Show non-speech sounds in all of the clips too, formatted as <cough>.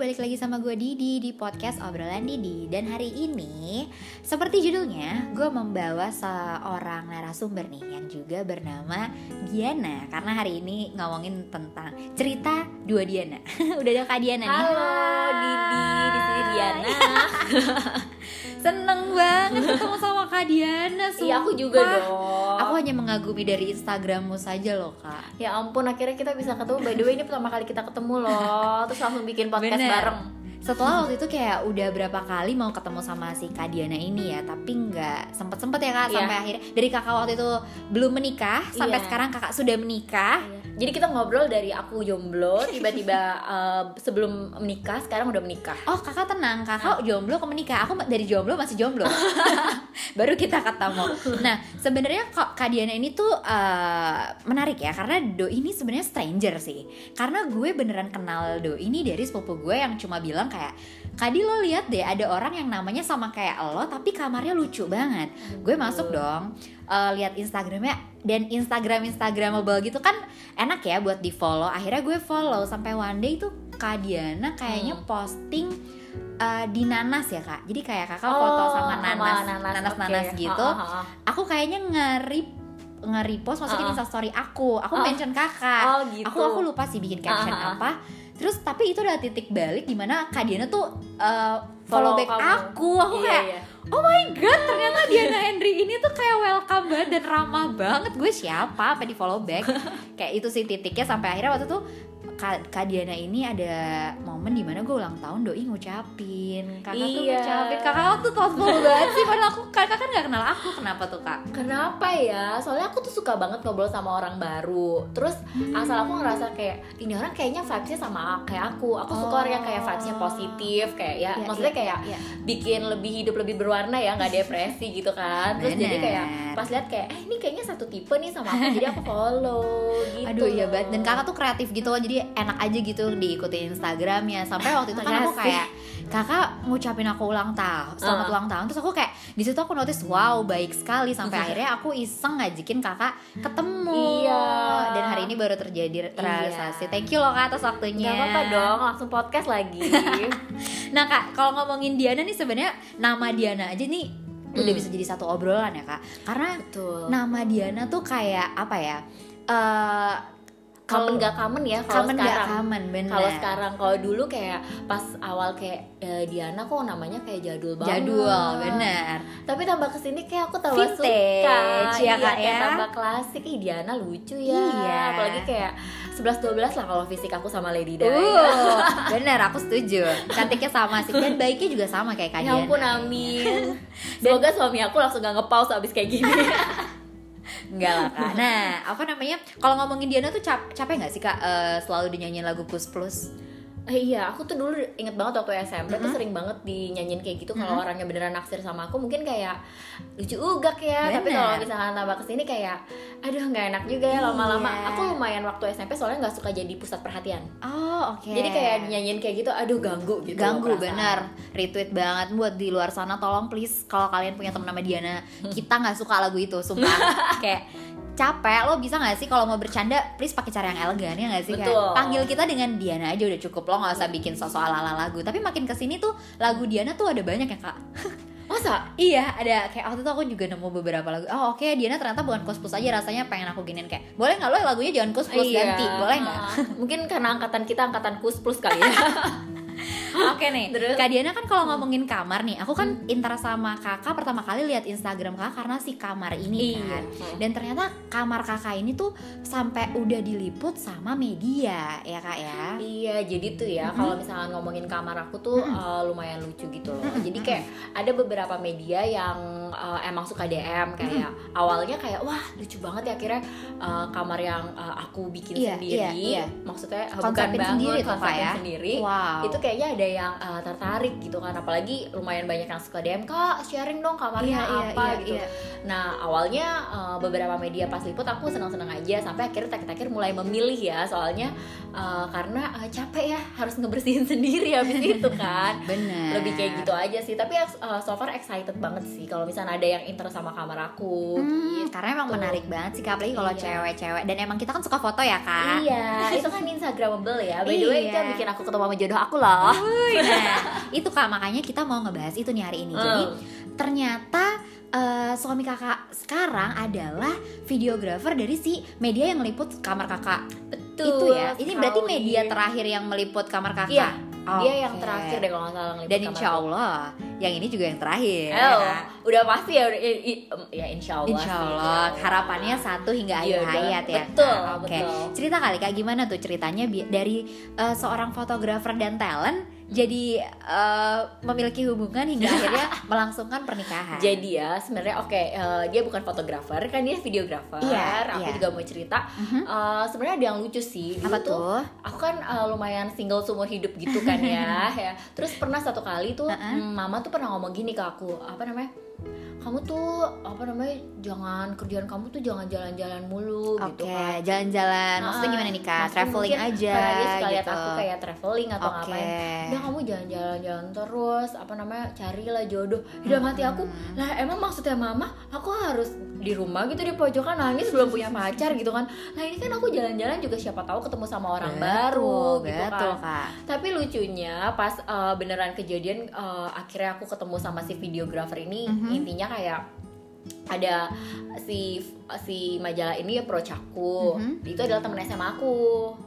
balik lagi sama gue Didi di podcast obrolan Didi. Dan hari ini, seperti judulnya, gue membawa seorang narasumber nih Yang juga bernama Diana Karena hari ini ngomongin tentang cerita dua Diana. <laughs> Udah ada Kak Diana nih. Halo Didi, di sini Diana. <laughs> Seneng banget ketemu sama Kak Diana Iya aku juga dong. Aku hanya mengagumi dari Instagrammu saja loh kak Ya ampun akhirnya kita bisa ketemu. By the way ini pertama kali kita ketemu loh. Terus langsung bikin podcast Bener. bareng. Setelah waktu itu kayak udah berapa kali mau ketemu sama si Kak Diana ini ya Tapi nggak sempet-sempet ya kak Iya. Sampai akhirnya dari kakak waktu itu belum menikah Sampai Iya. sekarang kakak sudah menikah Jadi kita ngobrol dari aku jomblo, tiba-tiba <laughs> eh, sebelum menikah, sekarang udah menikah. Oh kakak tenang, kakak jomblo ke menikah? Aku dari jomblo masih jomblo. <laughs> <laughs> Baru kita ketemu. Nah sebenarnya kok Kak Diana ini tuh eh, menarik ya Karena Do ini sebenarnya stranger sih. Karena gue beneran kenal Do ini dari sepupu gue yang cuma bilang kayak Kadi lo lihat deh ada orang yang namanya sama kayak lo Tapi kamarnya lucu banget. Gue masuk dong eh, lihat Instagramnya dan Instagram Instagramable gitu kan enak ya buat di follow akhirnya gue follow sampai one day tuh Kak Diana kayaknya Hmm. posting uh, di nanas ya kak jadi kayak kakak Oh, foto sama sama nanas nanas, nanas oke. nanas gitu Ha, ha, ha. aku kayaknya nge nge-repost masukin Ah. instastory aku aku Oh. mention kakak Oh gitu. aku aku lupa sih bikin caption ah. apa terus tapi itu udah titik balik di mana Kak Diana tuh uh, follow, Follow back kamu. aku aku Iya, kayak iya. Oh my god ternyata Diana Henry ini tuh kayak welcome banget dan ramah banget. Gue siapa? Apa di follow back? <laughs> Kayak itu sih titiknya sampai akhirnya waktu tuh Kak, Kak Diana ini ada momen di mana gue ulang tahun doi ngucapin kakak tuh Iya. ngucapin kakak tuh thoughtful banget sih padahal aku kakak kan gak kenal aku kenapa tuh kak Kenapa ya? Soalnya aku tuh suka banget ngobrol sama orang baru. Terus asal aku ngerasa kayak ini orang kayaknya vibesnya sama kayak aku. Aku suka Oh. orang yang kayak vibesnya positif, kayak ya, Iya, maksudnya iya, kayak iya. bikin lebih hidup lebih berwarna ya, nggak depresi gitu kan. Terus jadi Bener. kayak pas lihat kayak eh ini kayaknya satu tipe nih sama aku, jadi aku follow gitu. Aduh iya loh. banget dan kakak tuh kreatif gitu loh jadi enak aja gitu diikuti Instagramnya sampai waktu itu kan aku kayak kakak ngucapin aku ulang tahun selamat Uh. ulang tahun terus aku kayak di situ aku notice wow baik sekali sampai Iya. akhirnya aku iseng ngajakin kakak ketemu Iya. dan hari ini baru terjadi realisasi thank you loh kak atas waktunya Gak apa-apa dong, langsung podcast lagi. <laughs> nah kak kalau ngomongin Diana nih sebenarnya nama Diana aja nih udah Hmm. bisa jadi satu obrolan ya kak karena Betul. nama Diana tuh kayak apa ya eh Common gak common ya kalau sekarang. common bener Kalau sekarang kalau dulu kayak pas awal kayak eh, Diana kok namanya kayak jadul banget. jadul bener Tapi tambah ke sini kayak aku tambah Vintage, suka. ya, Iya, ya? tambah klasik. Ih Diana lucu ya. Iya. Apalagi kayak 11 12 lah kalau fisik aku sama Lady Di. Uh, <laughs> bener aku setuju Cantiknya sama sih Dan baiknya juga sama kayak Kak Ya ampun amin. <laughs> Semoga suami aku langsung gak nge-pause abis kayak gini. <laughs> Enggak lah kak. Nah apa namanya? Kalau ngomongin Diana tuh cap capek gak sih kak eh, Selalu dinyanyiin lagu Plus Eh, iya, aku tuh dulu inget banget waktu SMP tuh Mm-hmm. sering banget dinyanyiin kayak gitu kalau orangnya beneran naksir sama aku mungkin kayak lucu ugak ya. Tapi Bener. kalau misalnya tambah ke sini kayak aduh nggak enak juga ya lama-lama. Iya. Aku lumayan waktu SMP soalnya nggak suka jadi pusat perhatian. Oh oke Jadi kayak dinyanyiin kayak gitu, aduh ganggu gitu. Ganggu bener Retweet banget Buat di luar sana tolong please Kalau kalian punya temen nama Diana Kita gak suka lagu itu Sumpah <laughs> Kayak capek lo bisa gak sih kalau mau bercanda please pakai cara yang elegan ya gak sih Betul. panggil kita dengan Diana aja udah cukup lo nggak usah bikin sosok ala ala lagu tapi makin ke sini tuh lagu Diana tuh ada banyak ya kak <laughs> Masa? Iya, ada kayak waktu itu aku juga nemu beberapa lagu. Oh, oke, Diana ternyata bukan kus-plus aja rasanya pengen aku giniin kayak. Boleh nggak lo lagunya jangan kus-plus Iya. ganti? Boleh nggak? <laughs> Mungkin karena angkatan kita angkatan kus plus kali ya. <laughs> Oke nih, Terus? Kak Diana kan kalau ngomongin kamar nih, aku kan intera sama kakak pertama kali lihat Instagram kakak karena si kamar ini Iya. kan. Dan ternyata kamar kakak ini tuh sampai udah diliput sama media, ya kak ya. Iya, jadi tuh ya kalau misalnya ngomongin kamar aku tuh eh, lumayan lucu gitu loh. Jadi kayak ada beberapa media yang eh, emang suka DM kayak awalnya kayak wah lucu banget ya akhirnya eh, kamar yang eh, aku bikin Iya, sendiri. iya, iya. Maksudnya Konsepin bukan sendiri bangun Kak, konsepin ya? sendiri. Wow. Itu kayaknya ada yang eh, tertarik gitu kan apalagi lumayan banyak yang suka DM kak sharing dong kamarnya Iya, iya, apa iya, gitu. iya. Nah awalnya eh, beberapa media pas liput aku senang-senang aja sampai akhirnya terakhir-terakhir mulai memilih ya soalnya eh, karena eh, capek ya harus ngebersihin <laughs> sendiri habis itu kan Bener. lebih kayak gitu aja sih tapi uh, so far excited banget sih kalau misalnya misalnya ada yang interest sama kamar aku Hmm, gitu. karena emang menarik banget sih apalagi kalau Iya. cewek-cewek dan emang kita kan suka foto ya kak. Iya, itu kan instagramable ya. By the way, itu Iya. yang bikin aku ketemu sama jodoh aku loh. Nah, <laughs> itu kak makanya kita mau ngebahas itu nih hari ini. Jadi Hmm. ternyata eh, suami kakak sekarang adalah videografer dari si media yang meliput kamar kakak. Betul. itu ya. Ini berarti media terakhir yang meliput kamar kakak. Iya, Dia yang terakhir deh kalau nggak salah ngeliput Dan insya. Allah yang ini juga yang terakhir. Oh, ya. udah pasti ya, i- ya insya Allah. Insya sih, Allah insya harapannya satu hingga akhir Iya, hayat ya. betul, Kak? Oke. betul. Cerita kali kak gimana tuh ceritanya dari eh, seorang fotografer dan talent jadi eh, memiliki hubungan hingga <laughs> akhirnya melangsungkan pernikahan. Jadi ya sebenarnya oke eh, dia bukan fotografer kan dia videografer. Iya, aku iya. juga mau cerita. Mhm. Eh, sebenarnya ada yang lucu sih. Dulu Apa tuh? Aku kan eh, lumayan single seumur hidup gitu kan ya, <laughs> ya. Terus pernah satu kali tuh Uh-uh. mm, mama tuh pernah ngomong gini ke aku, apa namanya? Kamu tuh apa namanya? Jangan kerjaan kamu tuh jangan jalan-jalan mulu Oke, gitu kan. jalan-jalan. Maksudnya Ah, gimana nih kak? maksudnya Traveling aja suka lihat gitu. aku kayak traveling atau Oke. ngapain udah kamu jalan-jalan terus apa namanya carilah jodoh di dalam hati aku Hmm. lah emang maksudnya mama aku harus di rumah gitu di pojokan nangis belum punya pacar gitu kan nah ini kan aku jalan-jalan juga siapa tahu ketemu sama orang baru gitu betul kan kak. tapi lucunya pas uh, beneran kejadian uh, akhirnya aku ketemu sama si videografer ini Mhm. intinya kayak ada si si majalah ini approach aku Mhm. itu adalah temen SMA aku.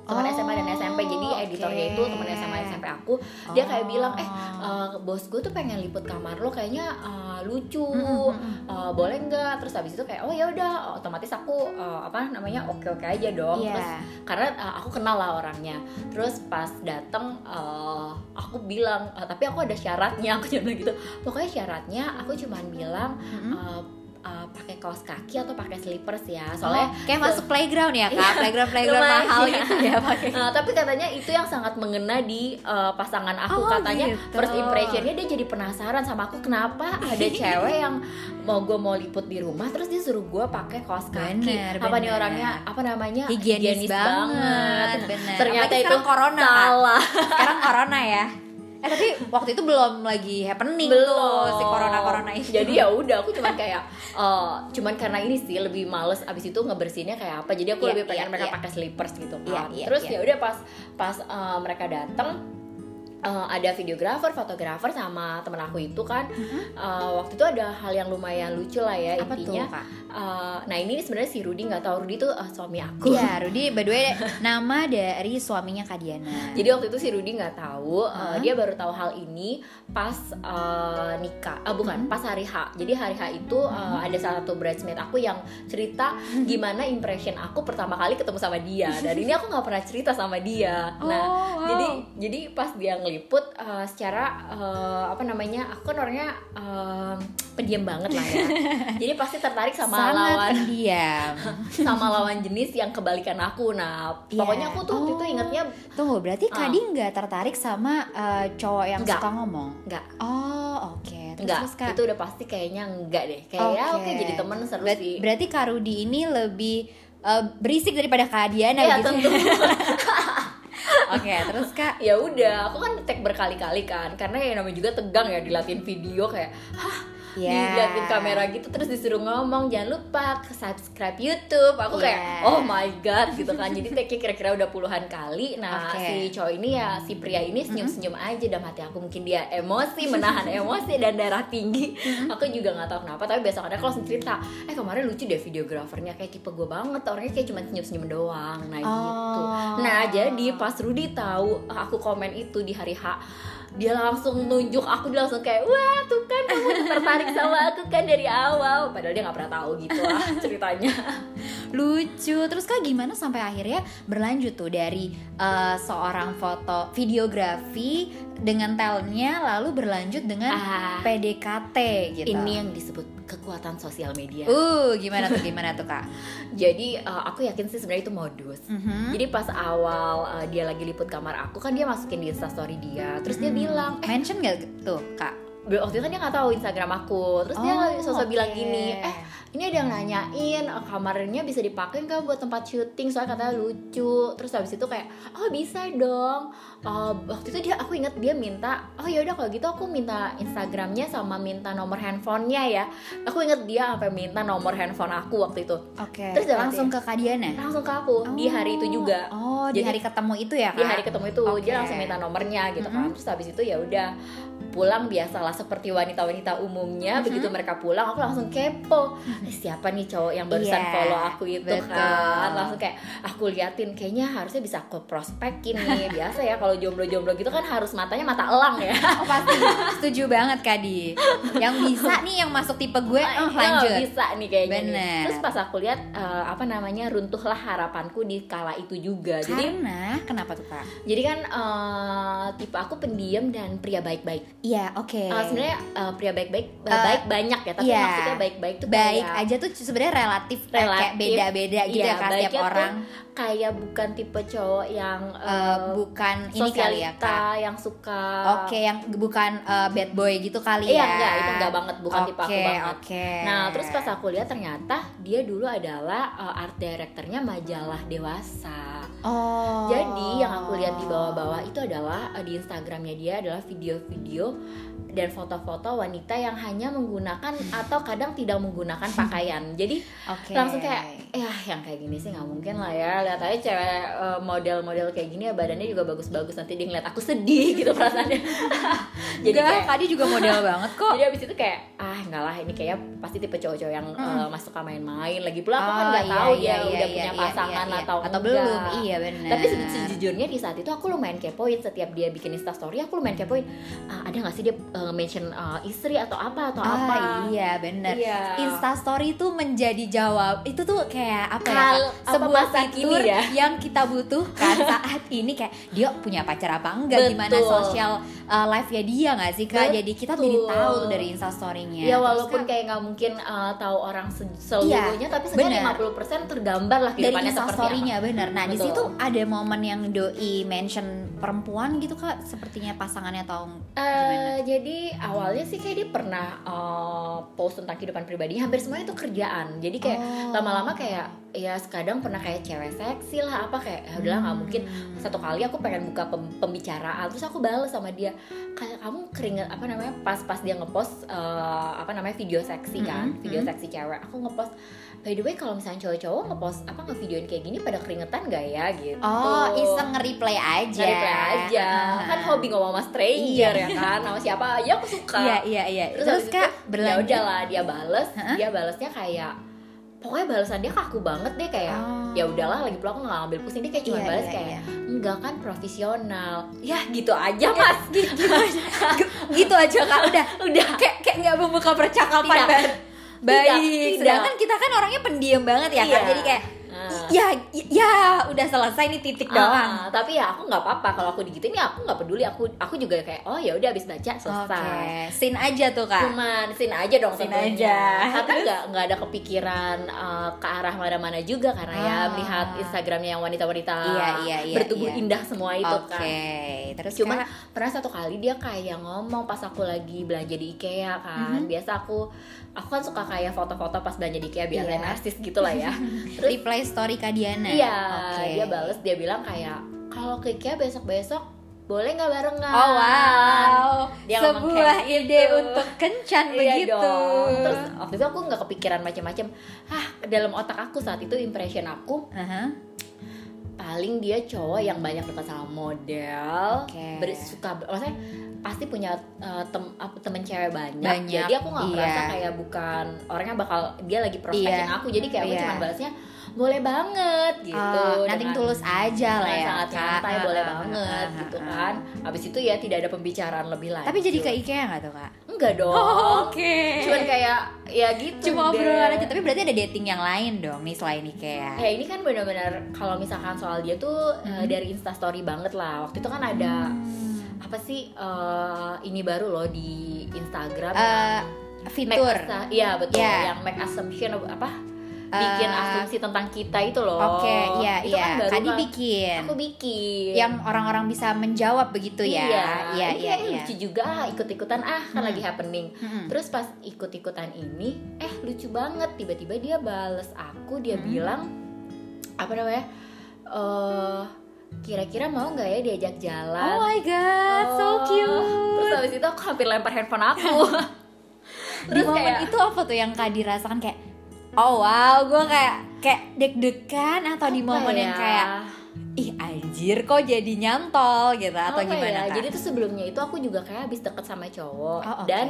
Teman Oh, SMA dan SMP jadi editornya itu temen SMA SMP aku. Dia kayak Oh. bilang eh uh, bos gue tuh pengen liput kamar lo kayaknya uh, lucu. Mhm, mhm. uh, boleh nggak? Terus habis itu kayak oh ya udah. Otomatis aku uh, apa namanya oke oke aja dong. Iya. terus karena uh, aku kenal lah orangnya. Terus pas datang uh, aku bilang uh, tapi aku ada syaratnya. <laughs> Aku cuma bilang gitu. Pokoknya syaratnya aku cuman bilang Mhm. uh, uh, pakai kaos kaki atau pakai slippers ya Soalnya soalnya kayak masuk playground ya kak, Iya, playground playground lumayan. mahal gitu ya pakai. <laughs> Nah, tapi katanya itu yang sangat mengena di uh, pasangan aku Oh, katanya gitu. first impressionnya dia jadi penasaran sama aku kenapa ada <laughs> cewek yang mau gue mau liput di rumah terus dia suruh gue pakai kaos kaki Bener, apa nih bener. orangnya apa namanya Higienis, banget, bener. ternyata Apalagi itu corona, salah Sekarang corona ya. <laughs> Eh tapi waktu itu belum lagi happening belum tuh si corona corona itu. jadi ya udah aku cuman kayak eh, cuman karena ini sih lebih males abis itu ngebersihinnya kayak apa jadi aku Iya, lebih pengen iya, mereka iya. pakai slippers gitu Iya, kan iya, terus iya. ya udah pas pas eh, mereka datang eh, ada videografer, fotografer sama temen aku itu kan Mhm. eh, waktu itu ada hal yang lumayan lucu lah ya apa intinya. tuh kak? Eh, nah ini sebenarnya si Rudy nggak tahu Rudy tuh eh, suami aku. Iya, <laughs> Rudy by the way nama dari suaminya Kak Diana. Jadi waktu itu si Rudy nggak tahu, Hah? dia baru tahu hal ini pas eh, nikah, ah bukan, Mhm. pas hari H. Jadi hari H itu eh, ada salah satu bridesmaid aku yang cerita <laughs> gimana impression aku pertama kali ketemu sama dia. Dan ini aku nggak pernah cerita sama dia. Nah, Oh, wow. jadi jadi pas dia ngeliput eh, secara eh, apa namanya, aku kan orangnya eh, pendiam banget lah ya. <laughs> jadi pasti tertarik sama sangat lawan pendiam. <laughs> sama lawan jenis yang kebalikan aku. Nah, Iya. pokoknya aku tuh waktu itu Oh. ingetnya Tunggu, berarti Ah. Kadi nggak tertarik sama eh, cowok yang Nggak. suka ngomong? Nggak. Oh, oke. Terus, enggak, terus, Kak. itu udah pasti kayaknya enggak deh. Kayak ya Oke. oke jadi temen seru Ber- sih. Berarti Kak Rudi ini lebih eh, berisik daripada Kak Diana Iya, gitu. tentu. <laughs> Oke, terus Kak? Ya udah, aku kan tag berkali-kali kan karena ya namanya juga tegang ya dilatin video kayak ya. diliatin kamera gitu terus disuruh ngomong jangan lupa subscribe YouTube. Aku kayak Iya. oh my god gitu kan. Jadi tagnya kira-kira udah puluhan kali. Nah, Oke. si cowok ini ya si pria ini senyum-senyum aja dalam hati aku mungkin dia emosi, menahan <laughs> emosi dan darah tinggi. Aku juga nggak tahu kenapa tapi besok ada kalau langsung cerita, "Eh, kemarin lucu deh videografernya kayak tipe gue banget. Orangnya kayak cuma senyum-senyum doang." Nah, gitu. Oh. Nah, jadi pas Rudy tahu aku komen itu di hari H, dia langsung nunjuk aku dia langsung kayak wah tuh kan kamu tertarik sama aku kan dari awal. Padahal dia nggak pernah tahu gitu lah <laughs> ceritanya. Lucu. Terus kak gimana sampai akhirnya berlanjut tuh dari eh, seorang foto videografi dengan talentnya lalu berlanjut dengan ah, PDKT gitu? Ini yang disebut kekuatan sosial media uh gimana tuh gimana tuh kak <laughs> jadi uh, aku yakin sih sebenarnya itu modus Mhm. jadi pas awal uh, dia lagi liput kamar aku kan dia masukin di instastory dia terus dia Mhm. bilang eh mention gak tuh kak waktu itu kan dia nggak tahu Instagram aku terus dia Oh, sosok bilang oke. gini eh ini ada yang nanyain eh, kamarnya bisa dipakai nggak buat tempat syuting soalnya katanya lucu terus habis itu kayak oh bisa dong Eh, waktu itu dia aku ingat dia minta oh ya udah kalau gitu aku minta Instagramnya sama minta nomor handphonenya ya aku inget dia sampai minta nomor handphone aku waktu itu Oke. Terus dia langsung ke Kak Diana. langsung ke aku di hari itu juga Oh, di Jadi- hari ketemu itu ya, Kak? di hari ketemu itu Oke. dia langsung minta nomornya gitu kan terus habis itu ya udah pulang biasalah seperti wanita-wanita umumnya Mhm. begitu mereka pulang aku langsung kepo Eh, siapa nih cowok yang barusan Iya, follow aku itu betul. kan langsung kayak aku liatin kayaknya harusnya bisa aku prospekin nih <laughs> biasa ya kalau jomblo-jomblo gitu kan harus matanya mata elang ya <laughs> Oh pasti setuju banget Kak Di Yang bisa nih yang masuk tipe gue oh, iya, lanjut bisa nih kayaknya nih. Bener. terus pas aku lihat eh, apa namanya runtuhlah harapanku di kala itu juga jadi Karena kenapa tuh Kak? jadi kan eh, tipe aku pendiam dan pria baik-baik Iya oke Uh, sebenarnya uh, pria baik-baik uh, Eh, baik banyak ya tapi iya. maksudnya baik-baik tuh Baik aja tuh sebenarnya relatif, eh, kayak Relatif. beda-beda gitu Iya, ya baiknya setiap tuh orang. kayak bukan tipe cowok yang Eh, uh, Bukan ini kali ya Kak. yang suka Oke yang bukan eh, bad boy gitu kali iya ya. enggak itu enggak banget bukan tipe aku banget. Oke. Nah terus pas aku lihat ternyata dia dulu adalah uh, art directornya majalah dewasa Oh. Jadi yang aku lihat di bawah-bawah itu adalah uh, di Instagramnya dia adalah video-video dan foto-foto wanita yang hanya menggunakan atau kadang tidak menggunakan <laughs> pakaian. Jadi Oke. langsung kayak ya yang kayak gini sih nggak mungkin lah ya. Lihat aja cewek uh, model-model kayak gini ya badannya juga bagus-bagus. Nanti dia ngeliat aku sedih gitu <laughs> perasaannya. Jadi Enggak, kayak Kak Di juga model <laughs> banget kok. Jadi abis itu kayak ah enggak lah ini kayak pasti tipe cowok-cowok yang uh, masuk ke main-main lagi pula. Aku kan Oh, nggak iya, tahu iya, dia iya, udah iya, punya iya, pasangan iya, iya. atau atau enggak. belum iya benar Tapi se- sejujurnya di saat itu aku lumayan kepoin setiap dia bikin Insta story aku lumayan kepoin "Ah, ada nggak sih dia uh, mention uh, istri atau apa atau ah, apa iya benar Iya. Insta story itu menjadi jawab itu tuh kayak apa ya Kal- Kak? apa sebuah fitur ya? yang kita butuhkan <laughs> saat ini kayak dia punya pacar apa enggak gimana Betul. sosial uh, life nya dia nggak sih kak jadi kita jadi Betul. tahu tuh dari Insta story-nya Ya Terus, walaupun Kak, kayak nggak mungkin uh, tahu orang se- seluruhnya tapi sebenarnya bener. 50% tergambar lah dari kehidupannya Insta seperti story-nya bener nah di Betul. Situ ada momen yang doi mention perempuan gitu kak sepertinya pasangannya atau apa. Eh, jadi awalnya sih kayak dia pernah uh, post tentang kehidupan pribadinya hampir semuanya itu kerjaan. Jadi kayak Oh. lama-lama kayak ya kadang pernah kayak cewek seksi lah apa kayak ya udahlah nggak mungkin Hmm. satu kali aku pengen buka pem- pembicaraan terus aku bales sama dia kayak kamu keringet apa namanya pas pas dia ngepost eh, apa namanya video seksi kan Mm-mm, video mm. seksi cewek aku ngepost by the way kalau misalnya cowok-cowok ngepost apa ngevideoin kayak gini pada keringetan gak ya gitu Oh, iseng nge-replay aja. reply aja kan hobi ngomong sama stranger ya kan sama siapa aja aku suka Iya, iya, iya. terus, Terus, Kak, ya berlanjut. udahlah dia bales Hah? dia balesnya kayak pokoknya balasan dia kaku banget deh kayak Oh. ya udahlah lagi pula aku nggak ngambil pusing dia kayak cuma Iya, balas iya, kayak iya. enggak kan profesional ya <laughs> gitu aja mas gitu, gitu aja. gitu aja Kak, udah. <laughs> udah Kayak kayak nggak membuka percakapan Tidak. Baik, tidak. sedangkan kita kan orangnya pendiam banget ya kan. Iya. Jadi kayak Nah. ya ya udah selesai nih titik doang. Ah, tapi ya aku nggak apa-apa kalau aku digituin ya aku nggak peduli aku aku juga kayak oh ya udah habis baca selesai scene aja tuh Kak. cuman sin aja dong tentunya. aja. karena nggak nggak ada kepikiran uh, ke arah mana-mana juga karena ya Ah. melihat Instagramnya yang wanita-wanita Iya, iya, iya, bertubuh iya. indah semua itu Oke, kan terus cuman Kak, pernah satu kali dia kayak ngomong pas aku lagi belanja di IKEA kan Mhm. biasa aku aku kan suka kayak foto-foto pas belanja di IKEA biar Iya. narsis gitu lah ya <laughs> terus reply story Kak Diana. iya Oke. dia bales dia bilang kayak kalau ke IKEA besok-besok boleh nggak barengan Oh wow, Dia sebuah kayak ide gitu. untuk kencan Iya begitu. dong. Terus waktu itu aku nggak kepikiran macam-macam. Ah, dalam otak aku saat itu impression aku Aha. Paling dia cowok yang banyak dekat sama model, Oke. ber- suka maksudnya pasti punya uh, tem, apa, temen cewek banyak. Banyak, Jadi aku nggak iya. merasa kayak bukan orangnya bakal dia lagi prospekin Iya, aku. Jadi kayak aku iya. cuma balasnya boleh banget gitu. Oh, nanti tulus aja lah ya. sangat santai Ah, boleh ah, banget ah, gitu kan. Habis itu ya tidak ada pembicaraan lebih lanjut. Tapi jadi ke IKEA nggak tuh kak? enggak dong. Oke. Cuman kayak ya gitu. Cuma obrolan aja. Tapi berarti ada dating yang lain dong nih selain IKEA. Ya ini kan benar-benar kalau misalkan soal dia tuh eh, Mhm. dari Instastory banget lah. Waktu itu kan ada Hmm. apa sih eh, ini baru loh di Instagram yang make fitur. Iya betul Iya. yang make assumption apa bikin Eh, asumsi tentang kita itu loh. Oke, iya Itu iya. kan Kadi bikin. Aku bikin. Yang orang-orang bisa menjawab begitu ya. Iya, Iya iya iya. lucu juga ah, ikut-ikutan ah kan Hmm. lagi happening. Mm-mm. Terus pas ikut-ikutan ini, eh lucu banget tiba-tiba dia bales aku, dia Hmm. bilang apa namanya? eh kira-kira mau nggak ya diajak jalan? Oh my god, so Oh. cute. Terus habis itu aku hampir lempar handphone aku. <laughs> Di momen itu apa tuh yang Kak dirasakan kayak Oh wow, gue kayak kayak deg-degan atau di momen yang ya? kayak ih anjir kok jadi nyantol gitu atau Apa gimana ya? Kak? Jadi tuh sebelumnya itu aku juga kayak habis deket sama cowok Oh, oke. dan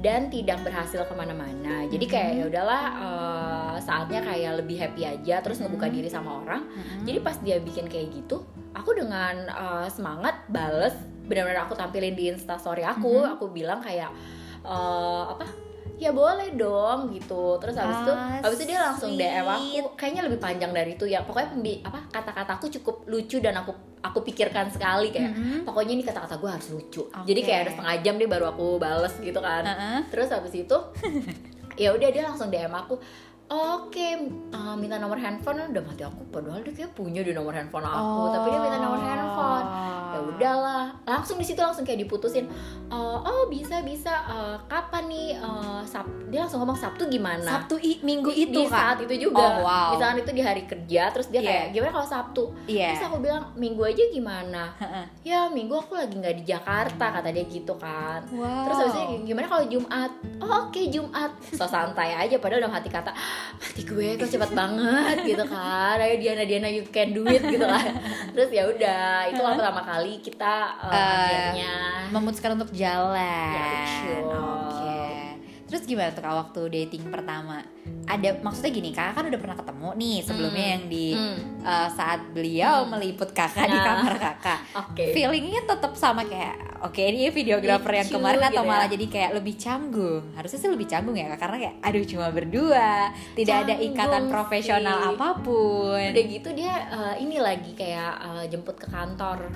dan tidak berhasil ke mana-mana. Jadi kayak Mhm. ya udahlah eh, saatnya kayak lebih happy aja, terus ngebuka Mhm. diri sama orang. Mm-mm. Jadi pas dia bikin kayak gitu, aku dengan uh, semangat bales, benar-benar aku tampilin di instastory aku, aku bilang kayak uh, apa? Ya boleh dong gitu. Terus habis itu, Ah, habis itu dia langsung DM aku. Kayaknya lebih panjang dari itu ya. Pokoknya pembi apa kata-kataku cukup lucu dan aku aku pikirkan sekali kayak. Mm-mm. Pokoknya ini kata-kata gue harus lucu. Oke. Jadi kayak ada setengah jam deh baru aku bales gitu kan Uh-uh. terus habis itu <laughs> ya udah dia langsung DM aku oke uh, minta nomor handphone udah mati aku padahal dia kayak punya di nomor handphone aku tapi dia minta nomor handphone ya udahlah langsung di situ langsung kayak diputusin "Eh, oh bisa bisa Eh, kapan nih Eh, Sab dia langsung ngomong sabtu gimana Sabtu i- minggu di, itu di Kak. saat itu juga Oh, wow. misalkan itu di hari kerja terus dia Iya. kayak gimana kalau sabtu Iya. terus aku bilang minggu aja gimana ya minggu aku lagi nggak di Jakarta kata dia gitu kan Wow. Terus habis itu gimana kalau Jumat? Oh oke Jumat So santai aja padahal dalam hati kata Hati gue kok cepet banget gitu kan Ayo Diana Diana you can do it gitu kan Terus ya udah itu pertama kali kita uh, Eh, akhirnya memutuskan untuk jalan. Ya. Oke. Terus gimana tuh kak waktu dating pertama? Ada maksudnya gini kakak kan udah pernah ketemu nih sebelumnya Hmm. yang di Hmm, eh, saat beliau Hmm. meliput kakak di Nah. kamar kakak. Oke Feelingnya tetap sama kayak oke ini videografer yang kemarin atau gitu malah ya. jadi kayak lebih canggung. Harusnya sih lebih canggung ya kak karena kayak aduh cuma berdua, tidak ada Canggung ikatan profesional sih. apa pun. Udah gitu dia uh, ini lagi kayak uh, jemput ke kantor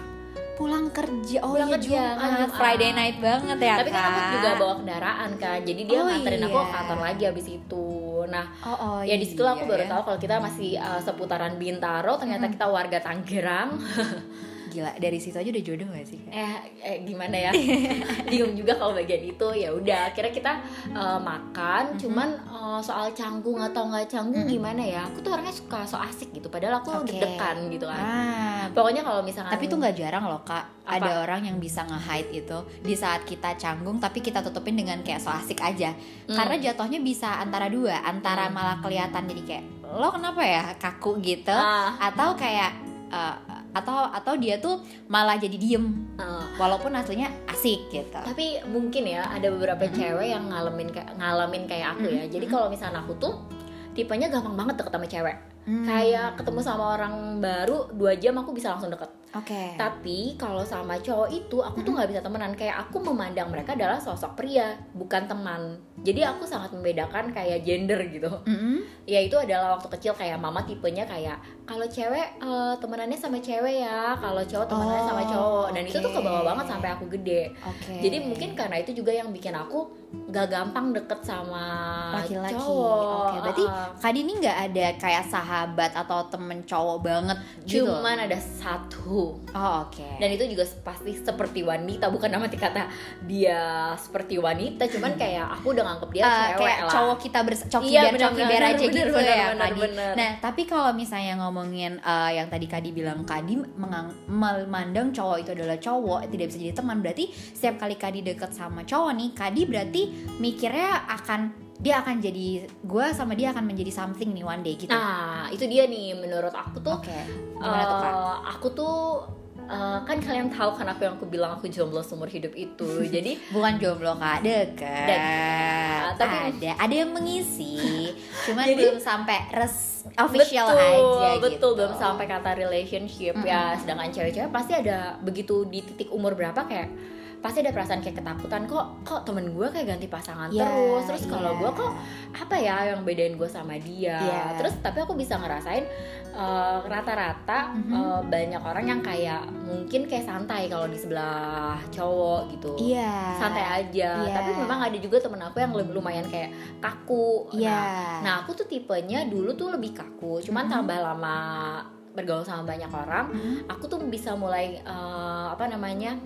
Pulang kerja, oh Pulang iya kerja, Jumat. Friday night banget ya Tapi kan aku juga bawa kendaraan kan Jadi dia Oh, nganterin aku iya. ke kantor lagi abis itu Nah Oh, oh ya di situ aku iya baru ya. tahu kalau kita masih uh, seputaran Bintaro ternyata Mm-mm. kita warga Tangerang <laughs> Gila, dari situ aja udah jodoh gak sih? Eh, eh gimana ya <laughs> bingung juga kalau bagian itu ya udah akhirnya kita uh, makan Mhm. cuman uh, soal canggung atau nggak canggung Mhm. gimana ya aku tuh orangnya suka so asik gitu padahal aku Oke. deg-degan gitu kan Ah, pokoknya kalau misalkan tapi itu nggak jarang loh kak Apa? ada orang yang bisa nge-hide itu di saat kita canggung tapi kita tutupin dengan kayak so asik aja Hmm. karena jatuhnya bisa antara dua antara Hmm. malah kelihatan jadi kayak lo kenapa ya kaku gitu Ah, atau kayak eh, atau atau dia tuh malah jadi diem. Ah. walaupun aslinya asik gitu. Tapi mungkin ya ada beberapa Mhm. cewek yang ngalamin kayak ngalamin kayak aku ya. Mhm. jadi kalau misalnya aku tuh tipenya gampang banget deket sama cewek. Hmm, kayak ketemu sama orang baru dua jam aku bisa langsung deket. Oke. Tapi kalau sama cowok itu aku tuh nggak bisa temenan. Kayak aku memandang mereka adalah sosok pria bukan teman jadi aku sangat membedakan kayak gender gitu. Mm-mm. ya itu adalah waktu kecil kayak mama tipenya kayak kalau cewek eh, temenannya sama cewek ya kalau cowok temenannya sama Oh, cowok. Dan itu tuh kebawa banget sampai aku gede. Oke. Jadi mungkin karena itu juga yang bikin aku gak gampang deket sama laki-laki. cowok. Oke berarti Uh-uh. Kak Dini nggak ada kayak sahabat atau temen cowok banget gitu? Cuman ada satu. Oh oke. Dan itu juga pasti seperti wanita bukan nama kata dia seperti wanita cuman kayak aku udah nganggep dia Eh, cewek kayak lah cowok kita bers coki Iya, benar, bear aja benar, gitu benar, ya benar, Kadi. benar. Nah tapi kalau misalnya ngomongin eh, yang tadi Kadi bilang Kadi mengang- memandang cowok itu adalah cowok tidak bisa jadi teman berarti setiap kali Kadi deket sama cowok nih Kadi berarti mikirnya akan dia akan jadi gue sama dia akan menjadi something nih one day gitu. nah itu dia nih menurut aku tuh Oke. Gimana tuh kak? eh, aku tuh eh, kan kalian tahu kan apa yang aku bilang aku jomblo seumur hidup itu <laughs> jadi Bukan jomblo kak, deket. Deket. Tapi- ada, ada yang mengisi, cuman Jadi- belum sampai res official betul, aja betul gitu. belum sampai kata relationship ya Mm-mm. sedangkan cewek-cewek pasti ada begitu di titik umur berapa kayak pasti ada perasaan kayak ketakutan kok kok temen gue kayak ganti pasangan Iya, terus terus kalau iya. gue kok apa ya yang bedain gue sama dia Iya. terus tapi aku bisa ngerasain eh, rata-rata Mhm. eh, banyak orang yang kayak mungkin kayak santai kalau di sebelah cowok gitu Iya. santai aja Iya. tapi memang ada juga temen aku yang lebih lumayan kayak kaku Iya. nah, nah aku tuh tipenya dulu tuh lebih kaku cuman Mhm. tambah lama bergaul sama banyak orang Mhm. aku tuh bisa mulai eh, apa namanya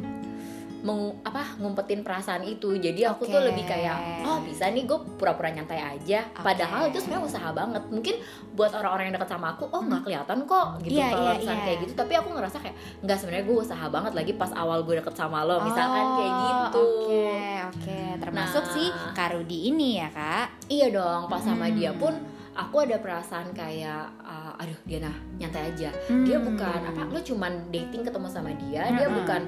meng, apa ngumpetin perasaan itu jadi aku tuh Oke. lebih kayak oh bisa nih gue pura-pura nyantai aja Oke. padahal itu sebenarnya usaha banget mungkin buat orang-orang yang dekat sama aku oh nggak kelihatan kok gitu Iya, kalau iya, misalnya iya. kayak gitu tapi aku ngerasa kayak nggak sebenarnya gue usaha banget lagi pas awal gue deket sama lo misalkan kayak Oh, gitu Oke, oke. Termasuk Nah. si Karudi ini ya, Kak. Iya dong, pas sama Hmm. dia pun aku ada perasaan kayak uh, aduh Diana nyantai aja. Dia Hmm. bukan apa lo cuman dating ketemu sama dia, dia Hmm. bukan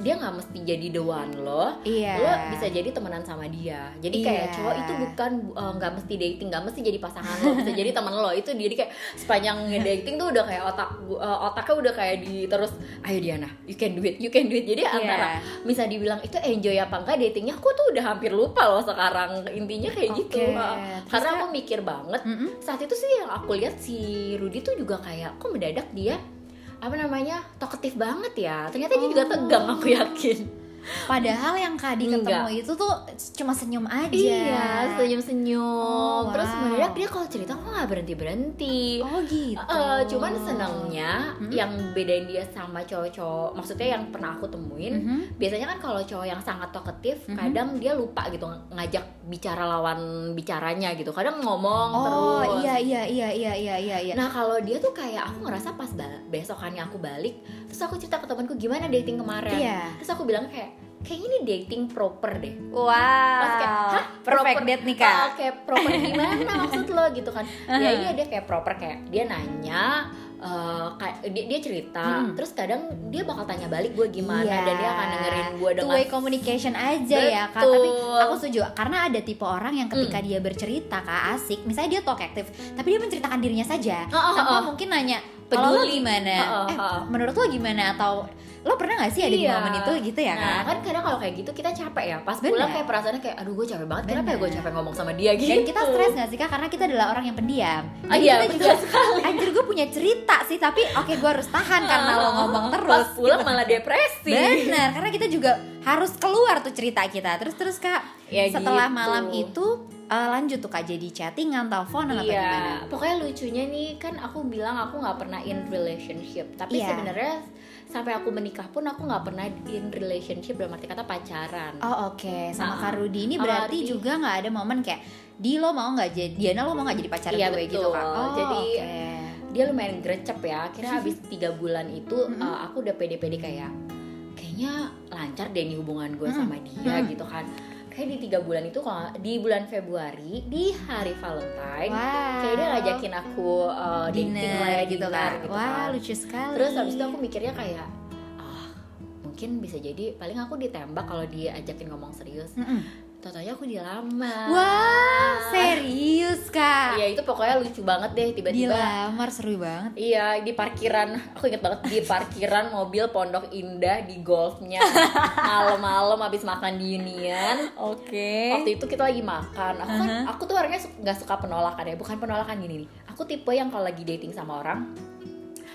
dia nggak mesti jadi the one lo. Iya. Lo bisa jadi temenan sama dia. Jadi kayak Iya. cowok itu bukan uh, nggak mesti dating, nggak mesti jadi pasangan lo, bisa jadi teman lo. Itu jadi kayak sepanjang dating tuh udah kayak otak uh, otaknya udah kayak di terus ayo Diana, you can do it, you can do it. Jadi antara Iya. bisa dibilang itu enjoy apa enggak datingnya aku tuh udah hampir lupa loh sekarang intinya kayak gitu Oke. Ha. Terus, karena aku mikir banget Mm-mm. Saat itu sih yang aku lihat si Rudy tuh juga kayak kok mendadak dia apa namanya talkative banget ya ternyata dia juga Oh. tegang aku yakin Padahal yang Kadi ketemu Enggak. itu tuh cuma senyum aja. iya senyum senyum Oh, terus wow. mendadak dia kalau cerita kok nggak berhenti berhenti Oh gitu. Eh, cuman senangnya Hmm. yang bedain dia sama cowok-cowok maksudnya yang pernah aku temuin Mhm. biasanya kan kalau cowok yang sangat talkative Mhm. kadang dia lupa gitu ng- ngajak bicara lawan bicaranya gitu kadang ngomong Oh terus iya iya iya iya iya iya iya. nah kalau dia tuh kayak aku ngerasa pas besokannya aku balik terus aku cerita ke temanku gimana dating kemarin Iya. terus aku bilang kayak kayak ini dating proper deh Wow. Kayak, "Hah? Perfect Proper- date nih kak. Ah, kayak proper gimana maksud lo gitu kan <laughs> ya Uh-huh. iya dia kayak proper kayak dia nanya eh, kayak dia, dia cerita Hmm. terus kadang dia bakal tanya balik gue gimana Iya. dan dia akan dengerin gue dengan Two way communication aja ya kak. Tapi Betul. aku setuju karena ada tipe orang yang ketika Hmm. dia bercerita kak asik, misalnya dia talkative, tapi dia menceritakan dirinya saja, Oh, oh, tanpa oh. mungkin nanya kalau lo Peduli. gimana, Oh, oh, eh oh. menurut lo gimana atau lo pernah gak sih ada di Iya. momen itu gitu ya nah kak? kan kadang kalau kayak gitu kita capek ya pas Bener. pulang kayak perasaannya kayak aduh gue capek banget kenapa ya gue Bener. capek ngomong sama dia gitu Dan kita stres gak sih kak? Karena kita adalah orang yang pendiam. Ah, Jadi iya, kita betul juga, sekali. anjir gue punya cerita sih, tapi oke gue harus tahan karena lo ngomong terus. pas pulang malah depresi Benar, karena kita juga harus keluar tuh cerita kita. Terus terus kak, Ya setelah gitu. malam itu eh, lanjut tuh kak jadi chattingan, teleponan atau gimana? Iya, pokoknya lucunya nih kan aku bilang aku nggak pernah in relationship, tapi Iya. sebenarnya sampai aku menikah pun aku nggak pernah in relationship dalam arti kata pacaran. Oh oke, sama Ah, Kak Rudi ini sama berarti juga nggak ada momen kayak di lo mau nggak jadi Diana lo mau nggak jadi pacar Iya, gue gitu betul. kak? Oh, Jadi- oke. Dia lumayan grecep ya. Akhirnya habis tiga bulan itu Mhm. uh, aku udah pede-pede kayak kayaknya lancar deh nih hubungan gue Mhm. sama dia Mhm. gitu kan. Kayak di tiga bulan itu kalau di bulan Februari di hari Valentine Wow. kayak dia ngajakin aku uh, dating dinner lah ya, gitu kan? gitu Wah kan. lucu sekali. Terus habis itu aku mikirnya kayak ah mungkin bisa jadi paling aku ditembak kalau dia ajakin ngomong serius. Mm-mm. Totonya aku dilamar. Wah serius kak? Iya itu pokoknya lucu banget deh tiba-tiba. Dilamar seru banget. Iya di parkiran, aku inget banget di parkiran mobil Pondok Indah di golfnya malam-malam habis makan di Union. Oke. Waktu itu kita lagi makan. Aku kan, Uh-huh. aku tuh orangnya nggak suka penolakan ya, bukan penolakan gini nih. Aku tipe yang kalau lagi dating sama orang,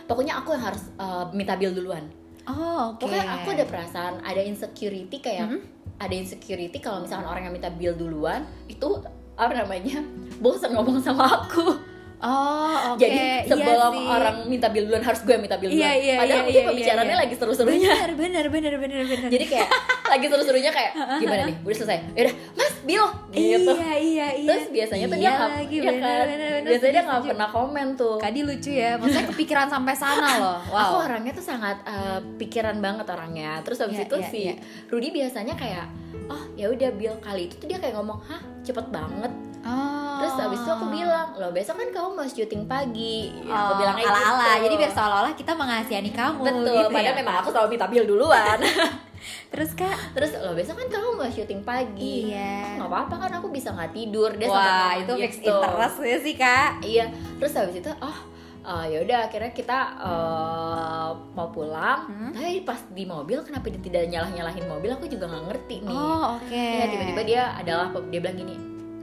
pokoknya aku yang harus uh, minta bill duluan. Oh oke. Pokoknya aku ada perasaan ada insecurity kayak Mhm. Ada insecurity kalau misalkan orang yang minta bill duluan itu apa namanya bosan ngomong sama aku. Oh oke. Jadi Iya sebelum sih. orang minta bill duluan harus gue yang minta bill Iya, duluan. iya, Padahal iya, mungkin iya, pembicaraannya iya. lagi seru-serunya. Bener bener bener bener bener. Jadi kayak <laughs> lagi seru-serunya kayak gimana nih? Udah selesai. Ya udah, Mas, bill gitu. Iya iya iya. Terus biasanya tuh dia Iya nggak, ya bener, kan? bener, bener, biasanya dia nggak pernah komen tuh. Kadi lucu ya, maksudnya kepikiran sampai sana loh. <laughs> Wow. Aku orangnya tuh sangat eh, pikiran banget orangnya. Terus habis Iya, itu iya, si iya. Rudy biasanya kayak oh ya udah bill kali itu tuh dia kayak ngomong hah cepet banget Oh. terus habis itu aku bilang loh besok kan kamu mau syuting pagi Ya, Oh, aku bilang kayak ala-ala. gitu. Jadi biar seolah-olah kita mengasihani kamu. betul gitu padahal ya. memang aku selalu minta bill duluan <laughs> Terus kak? terus lo besok kan kamu mau syuting pagi Iya. nggak apa-apa kan aku bisa nggak tidur dia Wah itu fix gitu. interest ya sih kak. iya terus habis itu oh uh, ya udah akhirnya kita uh, mau pulang Hmm. tapi pas di mobil kenapa dia tidak nyalah nyalahin mobil aku juga nggak ngerti nih Oh, oke. Iya tiba-tiba dia adalah dia bilang gini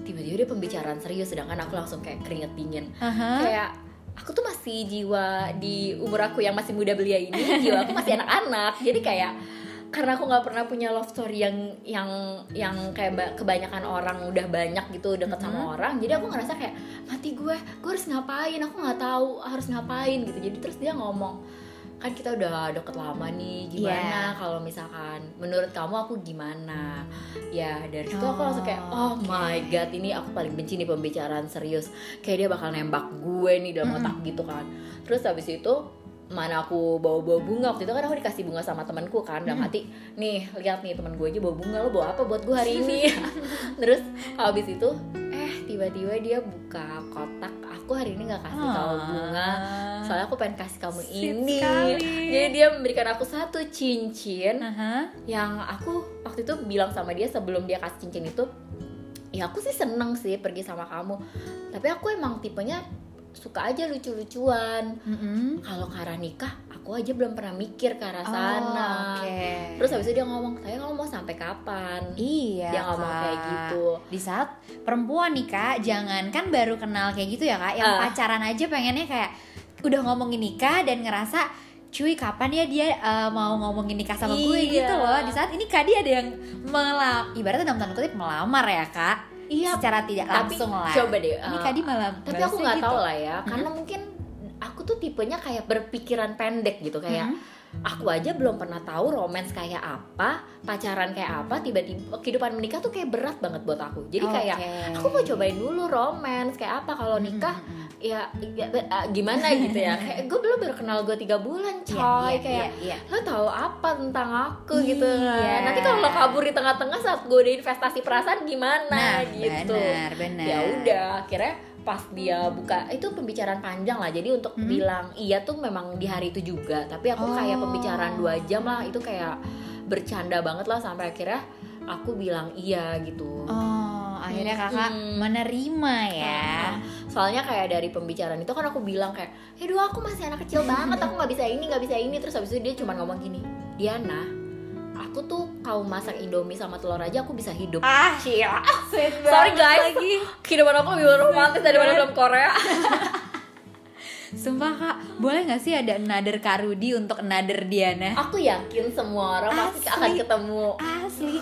tiba-tiba dia pembicaraan serius sedangkan aku langsung kayak keringet dingin Aha. kayak aku tuh masih jiwa di umur aku yang masih muda belia ini jiwa aku masih anak-anak jadi kayak karena aku nggak pernah punya love story yang yang yang kayak ba- kebanyakan orang udah banyak gitu deket sama orang. Jadi aku ngerasa kayak mati gue gue harus ngapain? Aku nggak tahu harus ngapain gitu. Jadi terus dia ngomong kan kita udah deket lama nih gimana? Kalau misalkan menurut kamu aku gimana? Ya dari situ aku Oh, langsung kayak oh oke. my god ini aku paling benci nih pembicaraan serius. Kayak dia bakal nembak gue nih dalam Mm-mm. otak gitu kan. Terus habis itu mana aku bawa-bawa bunga waktu itu kan aku dikasih bunga sama temanku kan dalam Mm. hati nih lihat nih teman gue aja bawa bunga lo bawa apa buat gue hari ini <laughs> terus habis itu eh tiba-tiba dia buka kotak aku hari ini nggak kasih kamu bunga soalnya aku pengen kasih kamu Ah. Sweet ini sekali. jadi dia memberikan aku satu cincin Aha. yang aku waktu itu bilang sama dia sebelum dia kasih cincin itu ya aku sih seneng sih pergi sama kamu tapi aku emang tipenya suka aja lucu-lucuan Mm-mm. kalau ke arah nikah aku aja belum pernah mikir ke arah Oh, sana Oke. terus habis itu dia ngomong saya kamu mau sampai kapan Iya. dia ngomong Kak. kayak gitu Di saat perempuan nih kak, jangan kan baru kenal kayak gitu ya kak, yang Ah. pacaran aja pengennya kayak udah ngomongin nikah dan ngerasa cuy kapan ya dia uh, mau ngomongin nikah sama gue Iya. gitu loh. Di saat ini kak dia ada yang melam, ibaratnya dalam tanda kutip melamar ya kak. Iya Secara tidak tapi langsung lah. coba deh Ini uh, kak dia malam. tapi aku nggak gitu. tahu lah ya karena mungkin aku tuh tipenya kayak berpikiran pendek gitu kayak Mhm. aku aja belum pernah tahu romance kayak apa pacaran kayak apa tiba-tiba kehidupan menikah tuh kayak berat banget buat aku jadi kayak Oke. aku mau cobain dulu romance kayak apa kalau nikah mhm. Ya, ya eh, gimana gitu ya. <laughs> Kayak gue belum baru kenal gue tiga bulan coy Iya, iya, kayak iya, iya. lo tahu apa tentang aku? Gitu Iya. kan. Nanti kalau lo kabur di tengah-tengah saat gue udah investasi perasaan gimana? Nah, gitu. benar, benar. ya udah akhirnya pas dia buka itu pembicaraan panjang lah. Jadi untuk Mhm. bilang iya tuh memang di hari itu juga. Tapi aku kayak Oh. pembicaraan dua jam lah. Itu kayak bercanda banget lah sampai akhirnya aku bilang iya gitu. Oh, akhirnya kakak Mhm. menerima ya. Soalnya kayak dari pembicaraan itu kan aku bilang kayak aduh aku masih anak kecil banget aku nggak bisa ini nggak bisa ini. Terus habis itu dia cuma ngomong gini Diana aku tuh kau masak indomie sama telur aja aku bisa hidup. Ah, sweet sorry guys. lagi. kehidupan aku lebih romantis daripada film Korea. <laughs> Sumpah kak, boleh gak sih ada another Karudi untuk another Diana? aku yakin semua orang pasti akan ketemu. Asli,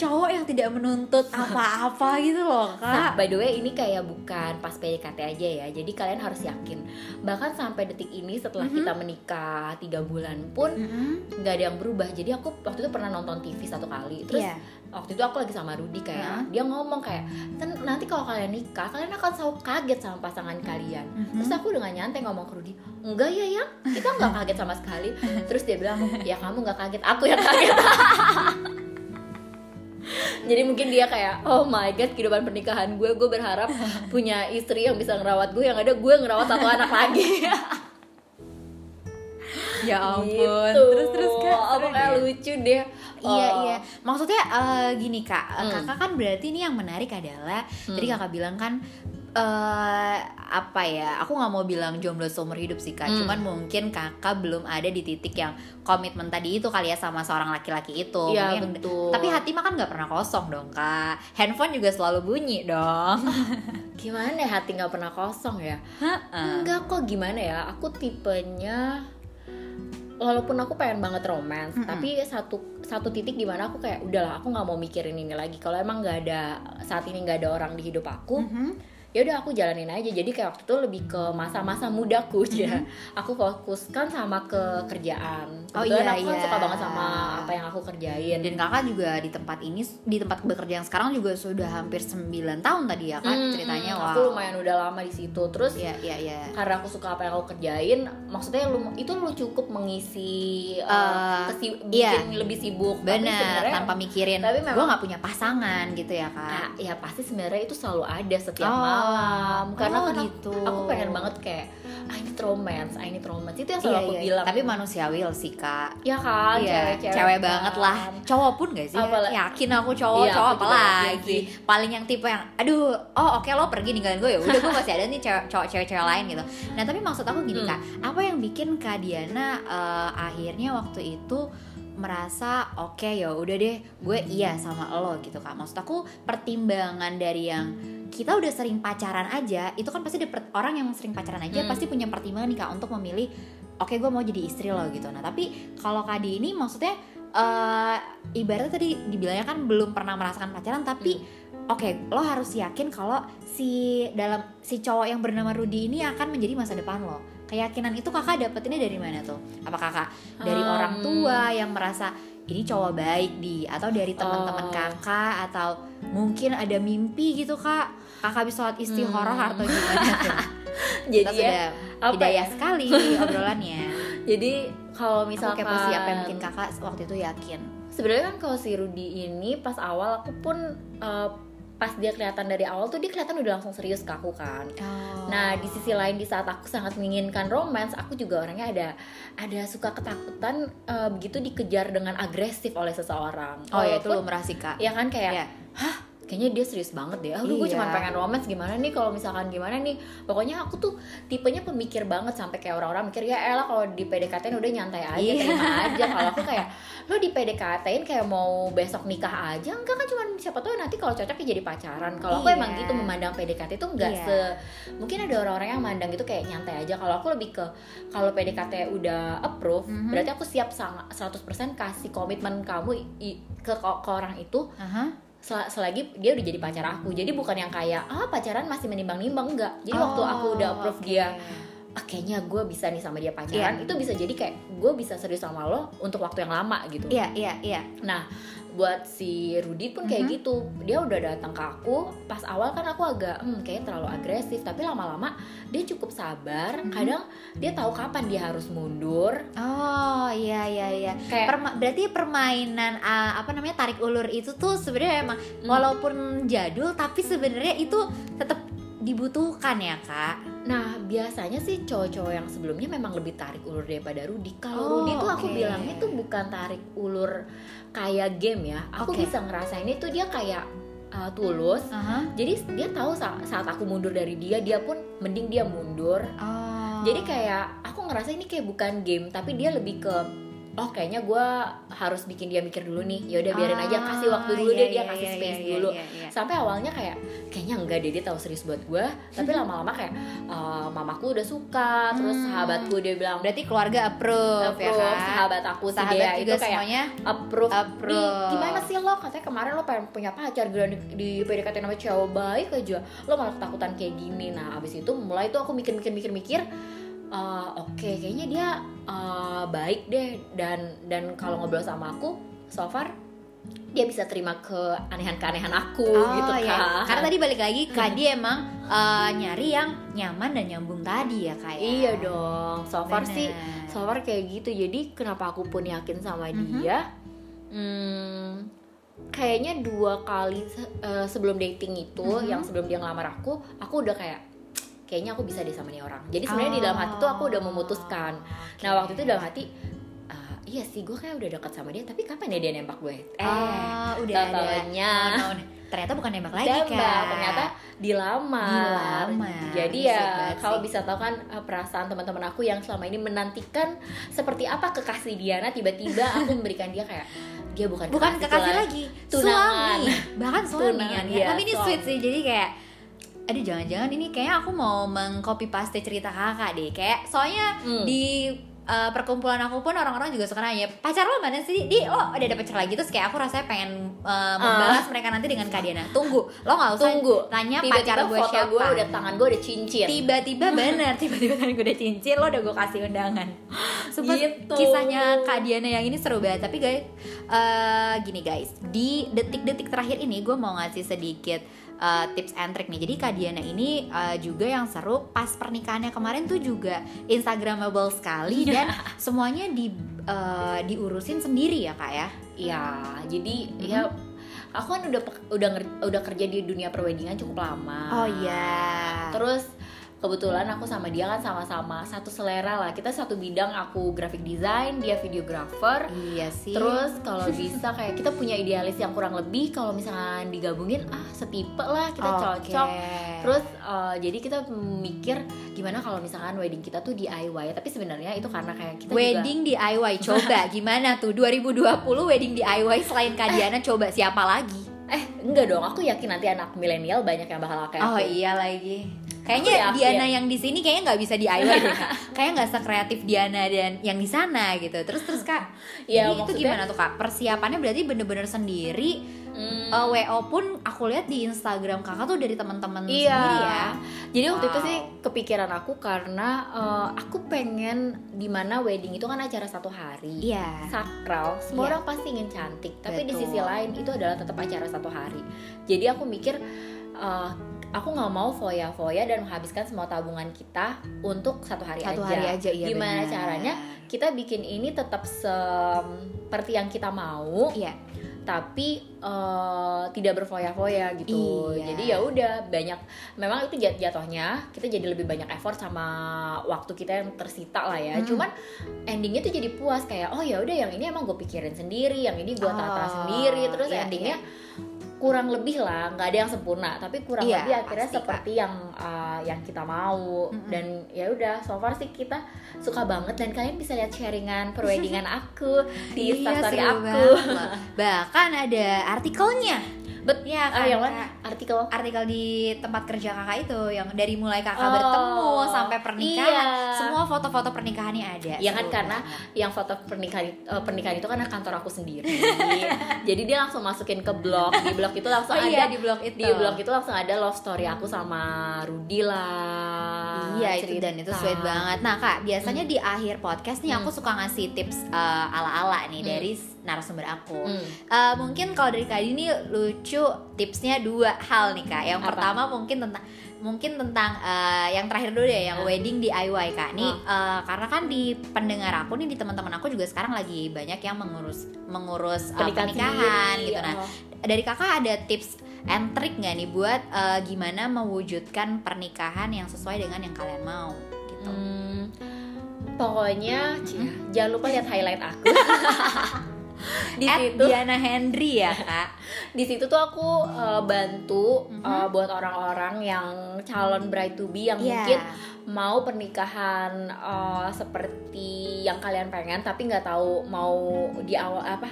cowok yang tidak menuntut <laughs> apa-apa gitu loh Nah, kak by the way ini kayak bukan pas PDKT aja ya. Jadi kalian harus yakin. Bahkan sampai detik ini setelah Mhm. kita menikah tiga bulan pun Mm-mm. nggak ada yang berubah. Jadi aku waktu itu pernah nonton TV satu kali. Terus Iya. waktu itu aku lagi sama Rudy kayak Heeh. dia ngomong kayak "Ten- nanti kalau kalian nikah kalian akan selalu kaget sama pasangan kalian. Mhm. Terus aku dengan nyantai ngomong ke Rudy, enggak ya yang kita nggak <laughs> kaget sama sekali. Terus dia bilang, ya kamu nggak kaget, aku yang kaget. <laughs> Jadi mungkin dia kayak, oh my god, kehidupan pernikahan gue, gue berharap <laughs> punya istri yang bisa ngerawat gue, yang ada gue ngerawat satu anak lagi. <laughs> Ya ampun, Gitu. terus terus kak Apa kayak lucu deh. Iya Oh. iya, maksudnya eh, gini kak, eh, Hmm. kakak kan berarti ini yang menarik adalah Hmm. tadi kakak bilang kan eh apa ya, aku nggak mau bilang jomblo seumur hidup sih kak, Hmm. cuman mungkin kakak belum ada di titik yang komitmen tadi itu kali ya sama seorang laki-laki itu. Iya Mungkin- betul. Tapi hati mah kan nggak pernah kosong dong kak, handphone juga selalu bunyi dong. <laughs> gimana ya hati nggak pernah kosong ya? Enggak kok gimana ya? Aku tipenya walaupun aku pengen banget romance, Mm-mm. tapi satu satu titik di mana aku kayak udahlah aku nggak mau mikirin ini lagi. Kalau emang nggak ada saat ini nggak ada orang di hidup aku, Mhm. Ya udah aku jalanin aja. Jadi kayak waktu itu lebih ke masa-masa mudaku <laughs> ya. Aku fokuskan sama ke kerjaan. Mm-hmm. Oh, Kebetulan iya, aku kan iya. suka banget sama apa yang aku kerjain. Dan kakak juga di tempat ini, di tempat bekerja yang sekarang juga sudah hampir 9 tahun tadi ya kan Hmm, ceritanya. Wow. Aku lumayan udah lama di situ. Terus Iya iya iya. karena aku suka apa yang aku kerjain maksudnya lu itu lu cukup mengisi uh, Eh, kesi- iya. bikin lebih sibuk Bener, tanpa mikirin tapi gue memang- nggak punya pasangan gitu ya Nah, kak ya pasti sebenarnya itu selalu ada setiap Oh, malam karena Oh, kan aku- gitu. aku pengen banget kayak I need romance, I need romance itu yang selalu Iya, aku iya, bilang tapi manusiawi sih kak ya kan Iya, cewek-cewek cewek kan. banget lah. Cowok pun gak sih? Apalagi- Yakin aku cowok, Iya, cowok aku apalagi. Paling yang tipe yang, aduh, oh oke lo pergi ninggalin gue ya. Udah gue masih ada nih cewek cowok cewek-cewek lain gitu. Nah tapi maksud aku gini Hmm. kak, apa yang bikin kak Diana eh, akhirnya waktu itu merasa oke ya udah deh gue iya sama lo gitu kak maksud aku pertimbangan dari yang kita udah sering pacaran aja itu kan pasti ada per- orang yang sering pacaran aja Hmm. pasti punya pertimbangan nih kak untuk memilih oke gue mau jadi istri lo gitu nah tapi kalau kadi ini maksudnya eh ibaratnya tadi dibilangnya kan belum pernah merasakan pacaran tapi oke lo harus yakin kalau si dalam si cowok yang bernama Rudy ini akan menjadi masa depan lo keyakinan itu kakak dapetinnya dari mana tuh apa kakak dari Hmm. orang tua yang merasa ini cowok baik di atau dari teman-teman Oh. kakak atau mungkin ada mimpi gitu kak kakak bisa sholat istikharah Hmm. atau gimana <laughs> jadi kita ya sudah apa hidayah ya? sekali obrolannya <laughs> jadi kalau Aku misalkan kepo sih apa yang bikin kakak waktu itu yakin sebenarnya kan kalau si Rudy ini pas awal aku pun eh, pas dia kelihatan dari awal tuh dia kelihatan udah langsung serius ke aku kan Nah di sisi lain di saat aku sangat menginginkan romance, aku juga orangnya ada ada suka ketakutan eh, begitu dikejar dengan agresif oleh seseorang. oh ya itu sih kak ya kan kayak Iya. hah kayaknya dia serius banget deh. Aduh gue Iya. cuma pengen romance gimana nih kalau misalkan gimana nih. Pokoknya aku tuh tipenya pemikir banget sampai kayak orang-orang mikir ya elah kalau di PDKT udah nyantai aja Iya. terima aja. Kalau aku kayak <laughs> lo di PDKT-in kayak mau besok nikah aja enggak kan cuma siapa tahu nanti kalau cocok ya jadi pacaran. Kalau aku Iya. emang gitu memandang PDKT itu enggak Iya. se mungkin ada orang-orang yang mandang gitu kayak nyantai aja. Kalau aku lebih ke kalau PDKT udah approve, Mhm. berarti aku siap sang- 100% kasih komitmen kamu i- ke, ke orang itu Aha. Sel- selagi dia udah jadi pacar aku. Jadi bukan yang kayak ah pacaran masih menimbang-nimbang. Enggak. Jadi waktu Oh, aku udah approve oke. dia ah, kayaknya gue bisa nih sama dia pacaran Iya. itu bisa jadi kayak gue bisa serius sama lo untuk waktu yang lama gitu. Iya iya iya. Nah buat si Rudy pun kayak Mhm. gitu dia udah datang ke aku pas awal kan aku agak hmm kayaknya terlalu agresif tapi lama-lama dia cukup sabar Mhm. kadang dia tahu kapan dia harus mundur oh iya iya iya kayak Perma- berarti permainan uh, apa namanya tarik ulur itu tuh sebenarnya emang Hmm. walaupun jadul tapi sebenarnya itu tetap dibutuhkan ya kak Nah, biasanya sih cowok-cowok yang sebelumnya memang lebih tarik ulur daripada Rudy. Kalau Oh, Rudy tuh aku oke. bilangnya tuh bukan tarik ulur kayak game ya. Aku Oke. bisa ngerasain itu dia kayak uh, tulus. Aha. Jadi dia tahu sa- saat aku mundur dari dia, dia pun mending dia mundur. oh Jadi kayak aku ngerasa ini kayak bukan game, tapi dia lebih ke oh kayaknya gue harus bikin dia mikir dulu nih. Ya udah biarin aja kasih waktu dulu Ah, deh iya, dia iya, kasih iya, space iya, dulu. iya, iya. sampai awalnya kayak kayaknya enggak deh dia tahu serius buat gue tapi lama-lama kayak eh, mamaku udah suka terus Hmm. sahabatku dia bilang berarti keluarga approve, ya approve, kan? sahabat aku si sahabat Dea juga itu kayak semuanya approve, approve. Di, gimana sih lo? Katanya kemarin lo pengen punya pacar gila di, di PDKT sama cewek baik aja. Lo malah ketakutan kayak gini. Nah abis itu mulai tuh aku mikir-mikir mikir-mikir eh, oke kayaknya dia eh, baik deh dan dan kalau ngobrol sama aku so far dia bisa terima keanehan-keanehan aku Oh, gitu kan iya. Karena tadi balik lagi Kak dia emang eh, nyari yang nyaman dan nyambung tadi ya kak ya? Iya dong, so far Bener. sih, so far kayak gitu. Jadi kenapa aku pun yakin sama Mhm. dia? Hmm, kayaknya dua kali eh, sebelum dating itu, Mhm. yang sebelum dia ngelamar aku, aku udah kayak, kayaknya aku bisa deh sama nih orang. Jadi sebenarnya di dalam hati tuh aku udah memutuskan. Oke. Nah waktu itu dalam hati, "Ah, iya sih gue kayak udah dekat sama dia, tapi kapan ya dia nembak gue? Eh, Ah, udah ada. Oh, no. ternyata bukan nembak lagi kak ternyata dilamar. Dilamar. Jadi ya kalau bisa tahu kan eh, perasaan teman-teman aku yang selama ini menantikan seperti apa kekasih Diana tiba-tiba aku memberikan dia kayak dia bukan bukan kekasih lagi tunangan. suami bahkan suami Tunangan, kan iya, tapi ini sweet sih jadi kayak aduh jangan-jangan ini kayaknya aku mau mengcopy paste cerita kakak deh kayak soalnya Hmm. di uh, perkumpulan aku pun orang-orang juga suka nanya pacar lo mana sih di lo udah ada pacar lagi terus kayak aku rasanya pengen uh, membalas mereka nanti dengan Kak Diana tunggu lo nggak usah Ah. Tunggu. tanya Tiba-tiba pacar gue foto siapa gue udah tangan gue udah cincin. tiba-tiba <laughs> bener tiba-tiba kan gue udah cincin lo udah gue kasih undangan Sumpah Gitu. kisahnya Kak Diana yang ini seru banget tapi guys eh, gini guys di detik-detik terakhir ini gue mau ngasih sedikit eh, tips and trick nih jadi Kak Diana ini eh, juga yang seru pas pernikahannya kemarin tuh juga instagramable sekali <laughs> dan semuanya di eh, diurusin sendiri ya kak ya Iya, jadi Mhm. ya aku kan udah udah udah kerja di dunia perweddingan cukup lama Oh iya. terus kebetulan aku sama dia kan sama-sama satu selera lah kita satu bidang aku graphic design dia videographer Iya sih. Terus <laughs> kalau bisa kayak kita punya idealis yang kurang lebih kalau misalkan digabungin ah setipe lah kita Oke. cocok. Terus eh, jadi kita mikir gimana kalau misalkan wedding kita tuh DIY tapi sebenarnya itu karena kayak kita wedding DIY coba <laughs> gimana tuh 2020 wedding DIY selain Kadiana coba siapa lagi? juga eh enggak dong aku yakin nanti anak milenial banyak yang bakal kayak Oh aku. iya lagi. Kayaknya. Diana yang di sini kayaknya nggak bisa DIY <laughs> deh kak. Kayaknya nggak sekreatif Diana dan yang di sana gitu. Terus terus kak, Ya, jadi itu gimana tuh kak? Persiapannya berarti bener-bener sendiri. Hmm. Eh, WO pun aku lihat di Instagram kakak tuh dari teman-teman Iya. sendiri ya. Jadi waktu itu Wow. sih kepikiran aku karena eh, aku pengen di mana wedding itu kan acara satu hari. Iya. sakral semua Iya. orang pasti ingin cantik tapi di Betul. sisi lain itu adalah tetap acara satu hari jadi aku mikir uh, aku nggak mau foya-foya dan menghabiskan semua tabungan kita untuk satu hari Satu aja hari aja iya gimana benar. caranya kita bikin ini tetap seperti yang kita mau Iya. tapi uh, tidak berfoya-foya gitu Iya. jadi ya udah banyak memang itu jat- jatuhnya kita jadi lebih banyak effort sama waktu kita yang tersita lah ya Mm. cuman endingnya tuh jadi puas kayak oh ya udah yang ini emang gue pikirin sendiri yang ini gue tata Oh, sendiri terus iya, endingnya kurang lebih lah nggak ada yang sempurna tapi kurang Iya, lebih akhirnya pasti, seperti yang uh, yang kita mau Mm-mm. dan ya udah so far sih kita suka banget dan kalian bisa lihat sharingan perweddingan aku di Iya, instastory seru aku banget. Bahkan ada artikelnya. Bet Ya Ah, kan, yang Kak? mana? Artikel. artikel di tempat kerja kakak itu yang dari mulai kakak Oh, bertemu sampai pernikahan iya. semua foto-foto pernikahannya ada Iya kan, karena banget. Yang foto pernikahan eh, pernikahan itu kan kantor aku sendiri. <laughs> Jadi dia langsung masukin ke blog. Di blog itu langsung oh, ada iya di blog itu di blog itu langsung ada love story aku sama Rudi lah. Iya itu dan itu cerita. sweet banget. Nah kak biasanya Hmm. di akhir podcast nih aku Hmm. suka ngasih tips eh, ala-ala nih Hmm. dari narasumber aku. Hmm. Eh, mungkin kalau dari kak ini lucu tipsnya dua hal nih kak. Yang Apa? pertama mungkin tentang mungkin tentang eh, yang terakhir dulu deh yang Ah. wedding DIY kak. Nih Ah. eh, karena kan di pendengar aku nih di teman-teman aku juga sekarang lagi banyak yang mengurus mengurus eh, Pernikahan, pernikahan sendiri. gitu. Nah Oh. dari kakak ada tips and trick nggak nih buat eh, gimana mewujudkan pernikahan yang sesuai dengan yang kalian mau gitu. Hmm, pokoknya Cia, jangan lupa lihat highlight aku. <laughs> di At situ Diana Henry ya kak. <laughs> di situ tuh aku uh, bantu Mhm. uh, buat orang-orang yang calon bride to be yang Iya. mungkin mau pernikahan uh, seperti yang kalian pengen tapi nggak tahu mau di awal apa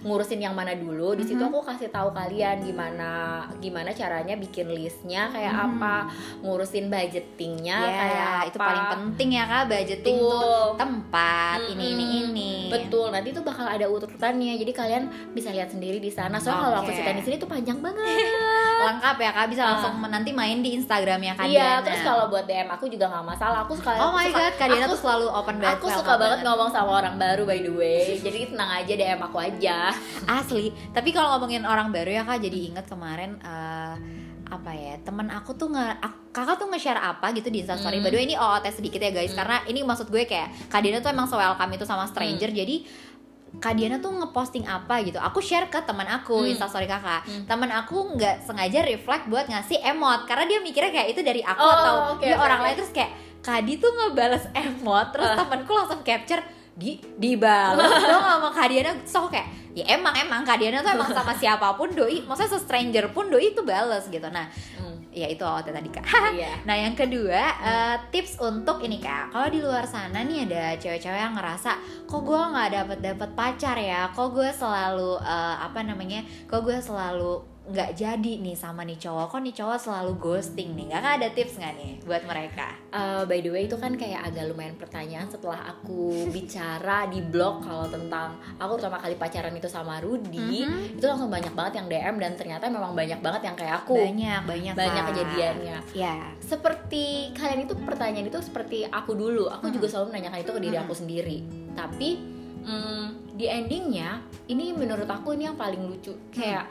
ngurusin yang mana dulu di situ Mhm. aku kasih tahu kalian gimana gimana caranya bikin listnya kayak Mhm. apa ngurusin budgetingnya Ya, kayak itu apa. paling penting ya kak budgeting Betul. tuh tempat ini ini Mm-mm. ini. Betul, nanti tuh bakal ada urutannya. Jadi kalian bisa lihat sendiri di sana. Soalnya kalau aku Oke. ceritain di sini tuh panjang banget. <laughs> Lengkap ya kak bisa langsung nanti main di Instagramnya kak Iya, Diana. terus kalau buat DM aku juga nggak masalah. Aku suka Oh my suka- god kak Diana aku, tuh selalu open banget. aku suka banget ngomong sama orang baru by the way. Jadi tenang aja DM aku aja. <laughs> asli. Tapi kalau ngomongin orang baru ya kak jadi inget kemarin eh, apa ya temen aku tuh nge ak- kakak tuh nge-share apa gitu di instastory Hmm. by the way ini OOT sedikit ya guys Hmm. karena ini maksud gue kayak Kak Diana tuh emang se-welcome itu sama stranger Hmm. jadi Kak Diana tuh ngeposting apa gitu aku share ke teman aku Hmm. instastory kakak Hmm. teman aku nggak sengaja reflect buat ngasih emot karena dia mikirnya kayak itu dari aku Oh, atau oke, dia oke, orang lain terus kayak Kadi tuh ngebales emot terus Ah. temanku langsung capture di dibalas. <laughs> Dong sama Kak Diana aku kayak ya emang emang. Kak Diana tuh emang <laughs> sama siapa pun doi. Maksudnya se-stranger pun doi itu bales gitu. Nah Hmm, ya itu OOT tadi kak. <laughs> Iya. nah yang kedua eh, tips untuk ini kak. Kalau di luar sana nih ada cewek-cewek yang ngerasa kok gue nggak dapet dapet pacar ya? Kok gue selalu eh, apa namanya? Kok gue selalu nggak jadi nih sama nih cowok. Kok nih cowok selalu ghosting nih? Kakak ada tips nggak nih buat mereka? Uh, by the way itu kan kayak agak lumayan pertanyaan setelah aku <laughs> bicara di blog kalau tentang aku pertama kali pacaran itu sama Rudy Mhm. itu langsung banyak banget yang DM dan ternyata memang banyak banget yang kayak aku. Banyak banyak banyak Kak. kejadiannya. Ya seperti kalian itu pertanyaan itu seperti aku dulu. Aku Mhm. juga selalu menanyakan itu ke diri aku sendiri. Tapi mm, di endingnya ini menurut aku ini yang paling lucu. Kayak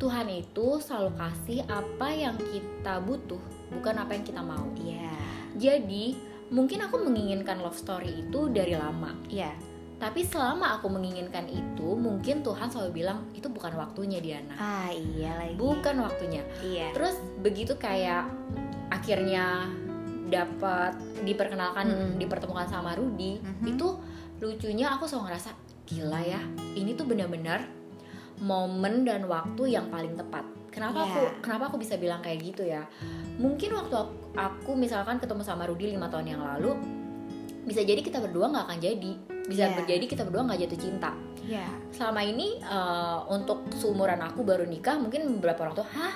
Tuhan itu selalu kasih apa yang kita butuh bukan apa yang kita mau. Iya. Jadi mungkin aku menginginkan love story itu dari lama. Iya. Tapi selama aku menginginkan itu mungkin Tuhan selalu bilang itu bukan waktunya Diana. Ah iya lagi. Bukan waktunya. Iya. Terus begitu kayak akhirnya dapat diperkenalkan Mm-mm. dipertemukan sama Rudy Mhm. itu lucunya aku selalu ngerasa gila ya ini tuh benar-benar momen dan waktu yang paling tepat. Kenapa Iya. aku kenapa aku bisa bilang kayak gitu ya? Mungkin waktu aku, aku misalkan ketemu sama Rudy lima tahun yang lalu bisa jadi kita berdua nggak akan jadi. Bisa Iya. terjadi kita berdua nggak jatuh cinta. Iya. Selama ini eh, untuk seumuran aku baru nikah mungkin beberapa orang tuh hah?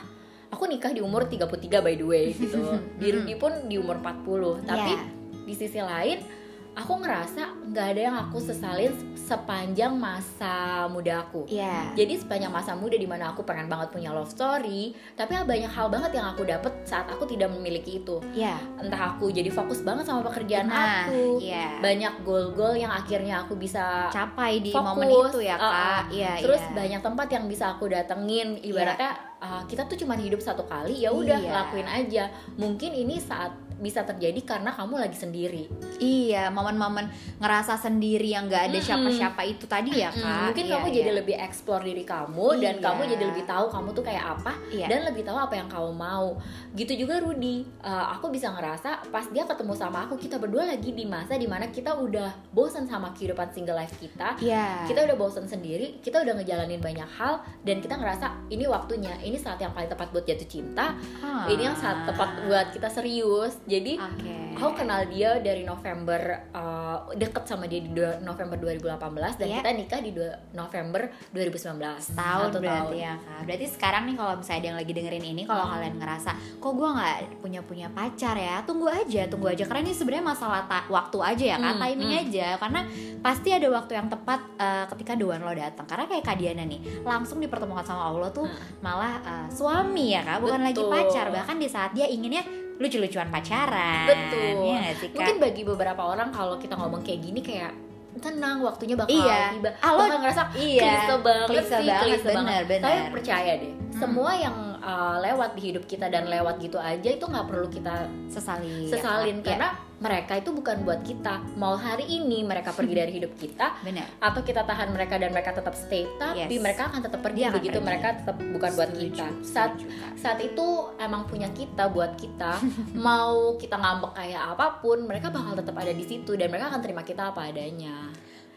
Aku nikah di umur 33 by the way gitu. <laughs> Di pun di umur 40 tapi Iya. di sisi lain aku ngerasa nggak ada yang aku sesalin sepanjang masa muda aku. Iya. Jadi sepanjang masa muda di mana aku pengen banget punya love story tapi banyak hal banget yang aku dapet saat aku tidak memiliki itu. Iya. Entah aku jadi fokus banget sama pekerjaan Nah, aku iya. banyak goal-goal yang akhirnya aku bisa capai di Fokus. momen itu ya Uh, kak iya terus iya. banyak tempat yang bisa aku datengin. Ibaratnya uh, kita tuh cuma hidup satu kali ya udah Iya. lakuin aja. Mungkin ini saat bisa terjadi karena kamu lagi sendiri Iya, momen-momen ngerasa sendiri yang nggak ada siapa-siapa itu tadi ya Hmm, kak. mungkin Iya, kamu iya. jadi lebih explore diri kamu dan Iya. kamu jadi lebih tahu kamu tuh kayak apa Iya. dan lebih tahu apa yang kamu mau gitu juga Rudy Uh, aku bisa ngerasa pas dia ketemu sama aku kita berdua lagi di masa di mana kita udah bosan sama kehidupan single life kita Iya. kita udah bosan sendiri, kita udah ngejalanin banyak hal dan kita ngerasa ini waktunya, ini saat yang paling tepat buat jatuh cinta, Ah. ini yang saat tepat buat kita serius. Jadi Oke. aku kenal dia dari November uh, deket sama dia di November 2018 dan Iya. kita nikah di November 2019. tahun berarti tahun. ya kak. Berarti sekarang nih kalau misalnya ada yang lagi dengerin ini, kalau Hmm. kalian ngerasa kok gue nggak punya punya pacar ya, tunggu aja, tunggu aja. Karena ini sebenarnya masalah waktu aja ya kak, Hmm, timing hmm. aja. Karena pasti ada waktu yang tepat uh, ketika doan lo datang. Karena kayak Kak Diana nih, langsung dipertemukan sama Allah tuh Hmm. malah uh, suami ya kak, bukan lagi Betul. pacar. Bahkan di saat dia inginnya lucu-lucuan pacaran. Betul. Nggak sih kak? Mungkin bagi beberapa orang kalau kita ngomong kayak gini kayak tenang waktunya bakal Iya. tiba. Ah, lo- ngerasa iya. klise banget Klise sih, banget, klise bener, banget. bener. Tapi percaya deh, Hmm. semua yang uh, lewat di hidup kita dan lewat gitu aja itu nggak perlu kita Sesali. ya, sesalin Kak. karena mereka itu bukan buat kita. Mau hari ini mereka pergi <laughs> dari hidup kita Ya, benar. atau kita tahan mereka dan mereka tetap stay, tapi Yes. mereka akan tetap pergi Dia begitu pergi. mereka tetap bukan buat Setuju, kita. Saat setuju, saat itu emang punya kita buat kita <laughs> mau kita ngambek kayak apa pun mereka bakal tetap ada di situ dan mereka akan terima kita apa adanya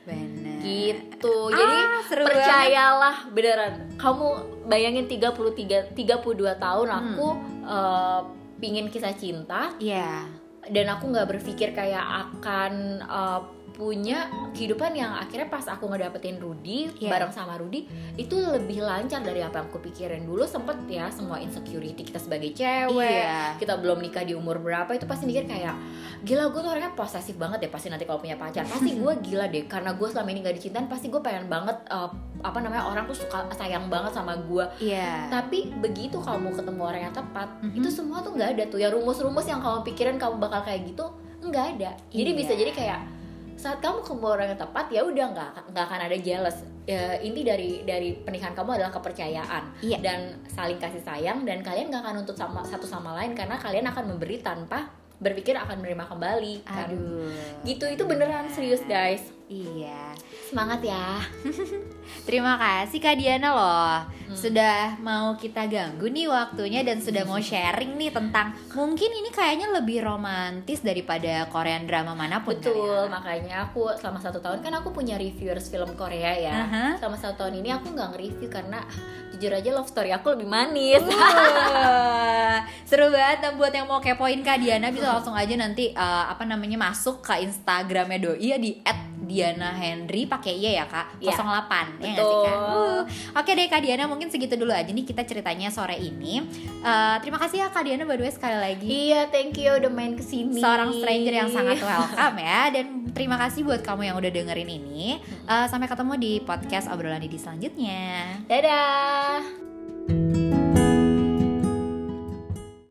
Benar. gitu Ah, jadi seru percayalah beneran kamu bayangin 33 32 tahun Hmm. aku eh, pingin kisah cinta Iya. dan aku nggak berpikir kayak akan eh, punya kehidupan yang akhirnya pas aku ngedapetin Rudy Iya. bareng sama Rudy itu lebih lancar dari apa yang aku pikirin dulu sempet ya semua insecurity kita sebagai cewek Iya. kita belum nikah di umur berapa itu pasti mikir kayak gila gue tuh orangnya posesif banget deh pasti nanti kalau punya pacar pasti gue <laughs> gila deh karena gue selama ini gak dicintain pasti gue pengen banget eh, apa namanya orang tuh suka sayang banget sama gue Iya. tapi begitu kamu ketemu orang yang tepat Mhm. itu semua tuh nggak ada tuh ya rumus-rumus yang kamu pikirin kamu bakal kayak gitu nggak ada jadi Iya. bisa jadi kayak saat kamu ketemu orang yang tepat ya udah nggak nggak akan ada jealous ya, inti dari dari pernikahan kamu adalah kepercayaan Iya. dan saling kasih sayang dan kalian nggak akan nuntut sama satu sama lain karena kalian akan memberi tanpa berpikir akan menerima kembali kan Aduh. gitu itu beneran serius guys Iya. semangat ya <laughs> Terima kasih Kak Diana loh Hmm. Sudah mau kita ganggu nih waktunya Dan sudah mau sharing nih tentang Mungkin ini kayaknya lebih romantis daripada Korean drama mana pun Betul, ya. makanya aku selama satu tahun kan aku punya reviewers film Korea ya. Aha. Selama satu tahun ini aku nggak nge-review karena jujur aja love story aku lebih manis. Wah, seru banget dan buat yang mau kepoin Kak Diana bisa langsung aja nanti eh, apa namanya masuk ke Instagramnya Doi ya di @diana Henry pakai iya ya Kak Iya. 08 ya sih Kak? Betul. Uh, Oke deh Kak Diana mungkin segitu dulu aja nih kita ceritanya sore ini. Eh, terima kasih ya Kak Diana berdua sekali lagi. iya, thank you udah main ke sini. Seorang stranger yang sangat welcome ya dan terima kasih buat kamu yang udah dengerin ini. Eh, sampai ketemu di podcast obrolan Didi selanjutnya. Dadah.